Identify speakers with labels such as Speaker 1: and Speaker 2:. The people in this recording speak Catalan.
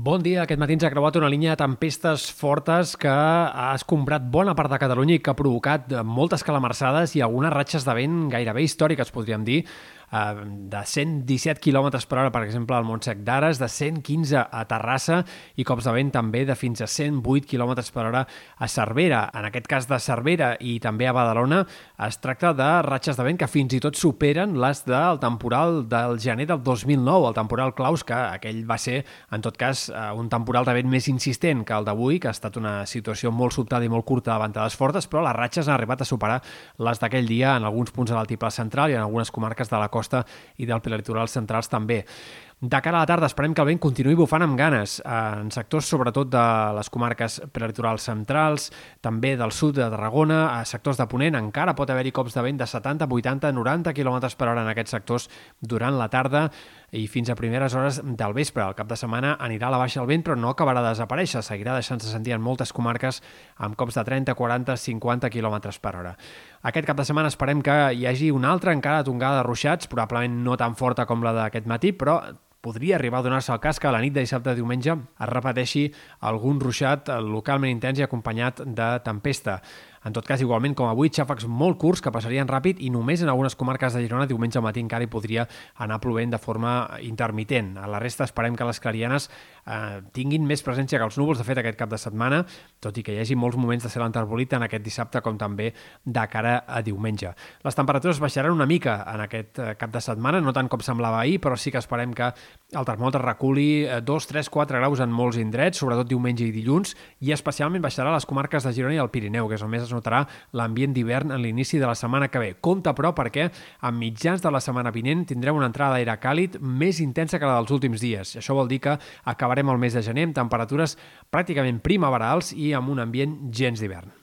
Speaker 1: Bon dia. Aquest matí ens ha creuat una línia de tempestes fortes que ha escombrat bona part de Catalunya i que ha provocat moltes calamarsades i algunes ratxes de vent gairebé històriques, podríem dir, de 117 km per hora, per exemple, al Montsec d'Ares, de 115 a Terrassa i cops de vent també de fins a 108 km per hora a Cervera. En aquest cas de Cervera i també a Badalona es tracta de ratxes de vent que fins i tot superen les del temporal del gener del 2009, el temporal Claus, que aquell va ser, en tot cas, eh, un temporal de vent més insistent que el d'avui, que ha estat una situació molt sobtada i molt curta de ventades fortes, però les ratxes han arribat a superar les d'aquell dia en alguns punts de l'altiple central i en algunes comarques de la costa costa i del prelitoral centrals també. De cara a la tarda esperem que el vent continuï bufant amb ganes eh, en sectors sobretot de les comarques prelitorals centrals, també del sud de Tarragona, a sectors de Ponent encara pot haver-hi cops de vent de 70, 80, 90 km per hora en aquests sectors durant la tarda i fins a primeres hores del vespre. El cap de setmana anirà a la baixa el vent, però no acabarà de desaparèixer. Seguirà deixant-se sentir en moltes comarques amb cops de 30, 40, 50 km per hora. Aquest cap de setmana esperem que hi hagi una altra encara tongada de ruixats, probablement no tan forta com la d'aquest matí, però podria arribar a donar-se el cas que a la nit de dissabte a diumenge es repeteixi algun ruixat localment intens i acompanyat de tempesta. En tot cas, igualment, com avui, xàfecs molt curts que passarien ràpid i només en algunes comarques de Girona diumenge al matí encara hi podria anar plovent de forma intermitent. A la resta esperem que les clarianes eh, tinguin més presència que els núvols, de fet, aquest cap de setmana, tot i que hi hagi molts moments de cel enterbolit en aquest dissabte com també de cara a diumenge. Les temperatures baixaran una mica en aquest eh, cap de setmana, no tant com semblava ahir, però sí que esperem que el termòmetre reculi 2, 3, 4 graus en molts indrets, sobretot diumenge i dilluns, i especialment baixarà a les comarques de Girona i el Pirineu, que és on més es notarà l'ambient d'hivern en l'inici de la setmana que ve. Compte, però, perquè a mitjans de la setmana vinent tindrem una entrada d'aire càlid més intensa que la dels últims dies. Això vol dir que acabarem el mes de gener amb temperatures pràcticament primaverals i amb un ambient gens d'hivern.